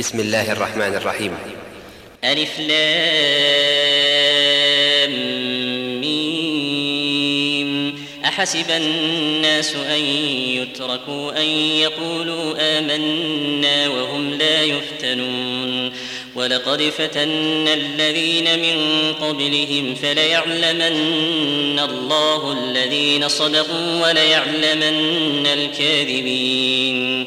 بسم الله الرحمن الرحيم. ألف لام ميم. أحسب الناس أن يتركوا أن يقولوا آمنا وهم لا يفتنون. ولقد فتنا الذين من قبلهم فليعلمن الله الذين صدقوا وليعلمن الكاذبين.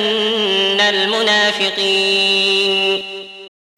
المنافقين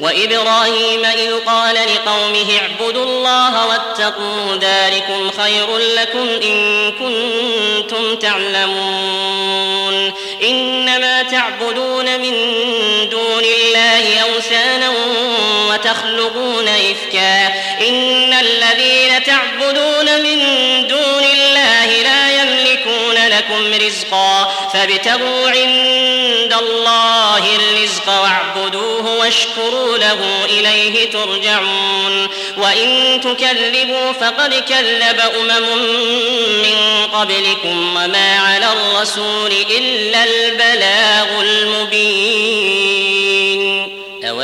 وإبراهيم إذ قال لقومه اعبدوا الله واتقوا ذلكم خير لكم إن كنتم تعلمون إنما تعبدون من دون الله أوثانا وتخلقون إفكا. إن الذين تعبدون من دون الله لا يملكون لكم رزقا. فابتغوا عند الله الرزق واعبدوه واشكروا له إليه ترجعون. وإن تكذبوا فقد كذب أمم من قبلكم وما على الرسول إلا البلاغ المبين.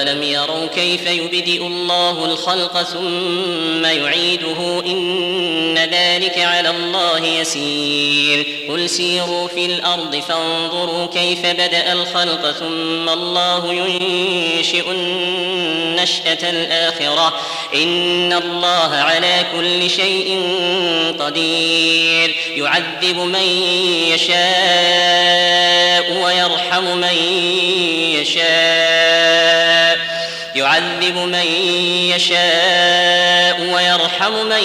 أولم يروا كيف يبدئ الله الخلق ثم يعيده إن ذلك على الله يسير قل سيروا في الأرض فانظروا كيف بدأ الخلق ثم الله ينشئ النشأة الآخرة إن الله على كل شيء قدير يعذب من يشاء ويرحم من يشاء يعذب من يشاء ويرحم من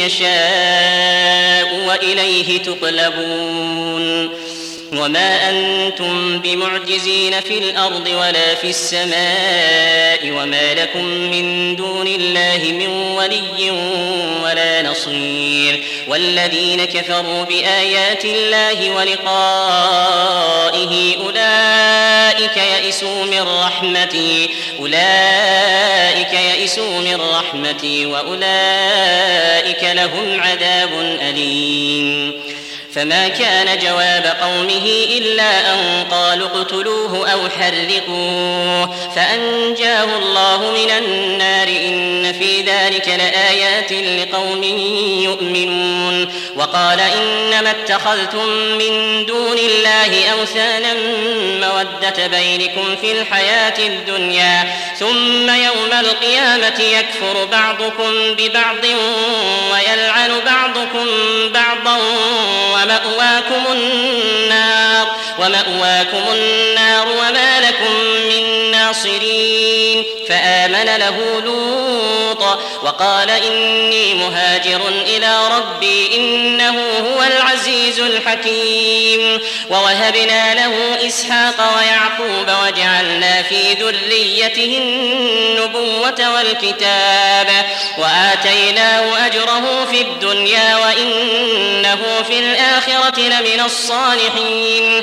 يشاء وإليه تقلبون وما أنتم بمعجزين في الأرض ولا في السماء وما لكم من دون الله من ولي ولا نصير والذين كفروا بآيات الله ولقائه أولئك يئسوا من رحمتي أولئك يئسوا من رحمتي وأولئك لهم عذاب أليم. فما كان جواب قومه إلا أن قالوا اقتلوه أو حرقوه. فأنجاه الله من النار إن في ذلك لآيات لقوم يؤمنون. وقال إنما اتخذتم من دون الله أوثانا مودة بينكم في الحياة الدنيا. ثم يوم القيامة يكفر بعضكم ببعض ويلعن بعضكم بعضا ومأواكم النار ومأواكم النار وما لكم من ناصرين فآمن له لوط وقال إني مهاجر إلى ربي إنه هو العزيز الحكيم ووهبنا له إسحاق ويعقوب وجعلنا في ذريته النبوة والكتاب وآتيناه أجره في الدنيا وإنه في الآخرة لمن الصالحين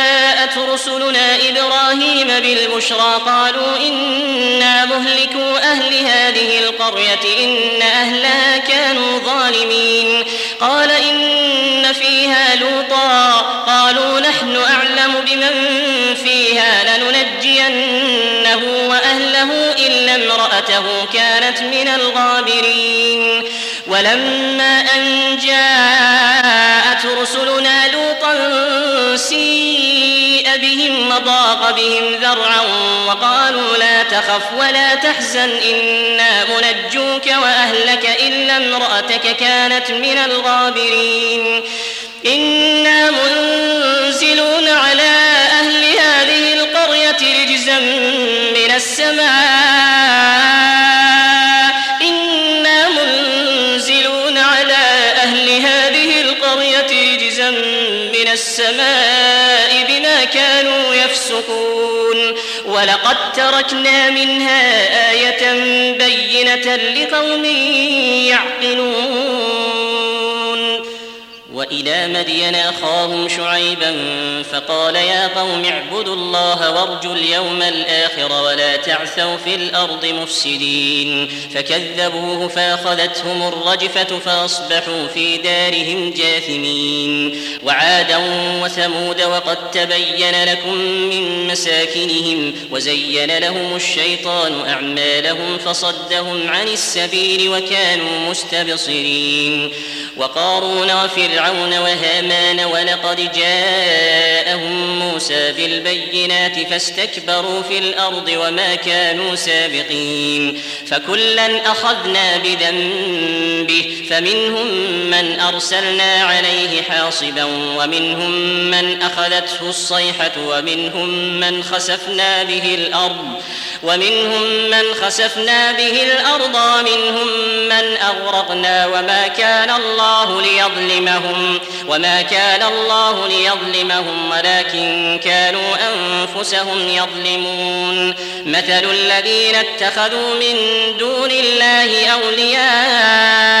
جاءت رسلنا إبراهيم بالبشرى قالوا إنا مهلكوا أهل هذه القرية إن أهلها كانوا ظالمين. قال إن فيها لوطا قالوا نحن أعلم بمن فيها لننجينه وأهله إلا امرأته كانت من الغابرين. ولما أن جاءت رسلنا لوطا سيء بهم وضاق بهم ذرعا وقالوا لا تخف ولا تحزن إنا منجوك وأهلك إلا امرأتك كانت من الغابرين. إنا منزلون على أهل هذه القرية رجزا من السماء. السماء بما كانوا يفسقون. ولقد تركنا منها آية بينة لقوم يعقلون. وإلى مدين أخاهم شعيبا فقال يا قوم اعبدوا الله وارجوا اليوم الآخر ولا تعثوا في الأرض مفسدين. فكذبوه فأخذتهم الرجفة فأصبحوا في دارهم جاثمين. وعادا وثمود وقد تبين لكم من مساكنهم وزين لهم الشيطان أعمالهم فصدهم عن السبيل وكانوا مستبصرين. وقارون وفرعون وهامان ولقد جاءهم موسى بالبينات فاستكبروا في الأرض وما كانوا سابقين فكلا أخذنا بذنبه فمنهم من أرسلنا عليه حاصبا ومنهم من أخذته الصيحة ومنهم من خسفنا به الأرض ومنهم من خسفنا به الأرض ومنهم من أغرقنا وما كان الله ليظلمهم وما كان الله ليظلمهم ولكن كانوا أنفسهم يظلمون. مثل الذين اتخذوا من دون الله أولياء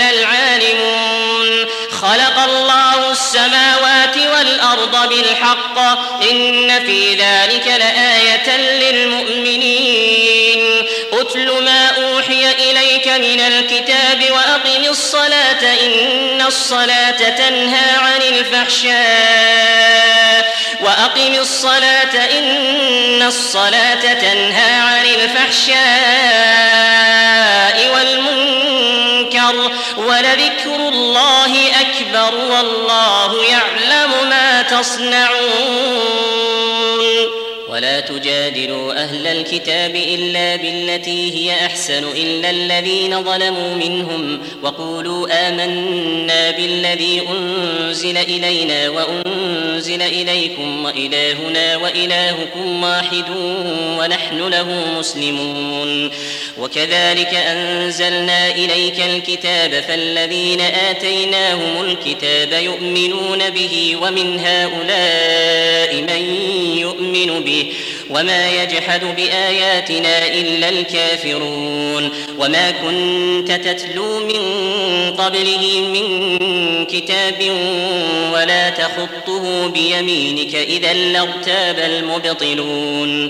والأرض بالحق إن في ذلك لآية للمؤمنين. أتل ما أوحي إليك من الكتاب وأقم الصلاة إن الصلاة تنهى عن الفحشاء. وأقم الصلاة إن الصلاة تنهى عن الفحشاء والمنكر. ولذكر الله أكبر والله تصنعون ولا تجادلوا أهل الكتاب إلا بالتي هي أحسن إلا الذين ظلموا منهم وقولوا آمنا بالذي أنزل إلينا وأنزل إليكم وإلهنا وإلهكم واحد ونحن له مسلمون وكذلك أنزلنا إليك الكتاب فالذين آتيناهم الكتاب يؤمنون به ومن هؤلاء من يؤمن به وما يجحد بآياتنا إلا الكافرون وما كنت تتلو من قبله من كتاب ولا تخطه بيمينك إذا لارتاب المبطلون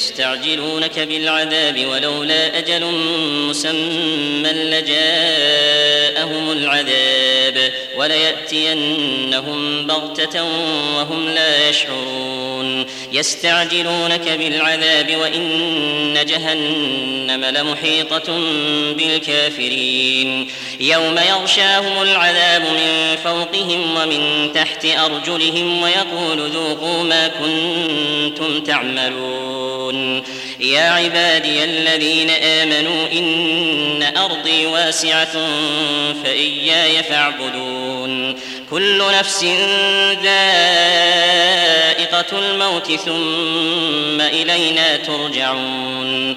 ويستعجلونك بالعذاب ولولا أجل مسمى لجاءهم العذاب وليأتينهم بغتة وهم لا يشعرون. يستعجلونك بالعذاب وإن جهنم لمحيطة بالكافرين. يوم يغشاهم العذاب من فوقهم ومن تحت أرجلهم ويقول ذوقوا ما كنتم تعملون. يا عبادي الذين آمنوا إن أرضي واسعة فإياي فاعبدون. كل نفس ذائقة الموت ثم إلينا ترجعون.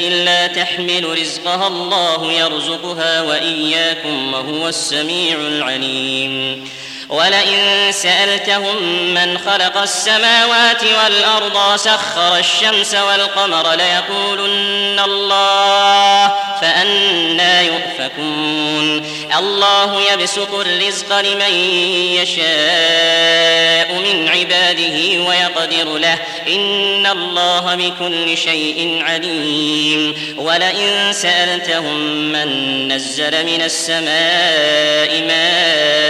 لا تحمل رزقها الله يرزقها وإياكم وهو السميع العليم. ولئن سألتهم من خلق السماوات والأرض سخر الشمس والقمر ليقولن الله فأنا يؤفكون. الله يبسط الرزق لمن يشاء من عباده ويقدر له. إن الله بكل شيء عليم. ولئن سألتهم من نزل من السماء ماء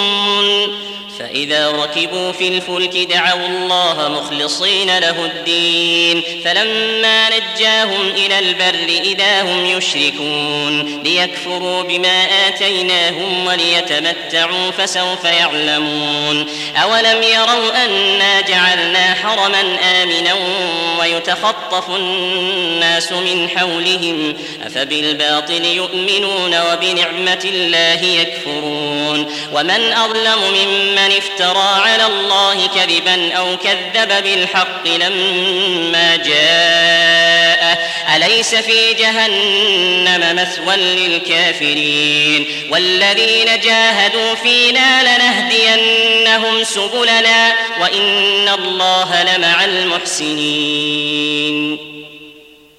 فإذا ركبوا في الفلك دعوا الله مخلصين له الدين فلما نجاهم إلى البر إذا هم يشركون ليكفروا بما آتيناهم وليتمتعوا فسوف يعلمون. أولم يروا أنا جعلنا حرما آمنا ويتخطف الناس من حولهم أفبالباطل يؤمنون وبنعمة الله يكفرون. ومن أظلم ممن افترى على الله كذبا أو كذب بالحق لما جاءه. أليس في جهنم مثوى للكافرين؟ والذين جاهدوا فينا لنهدينهم سبلنا وإن الله لمع المحسنين.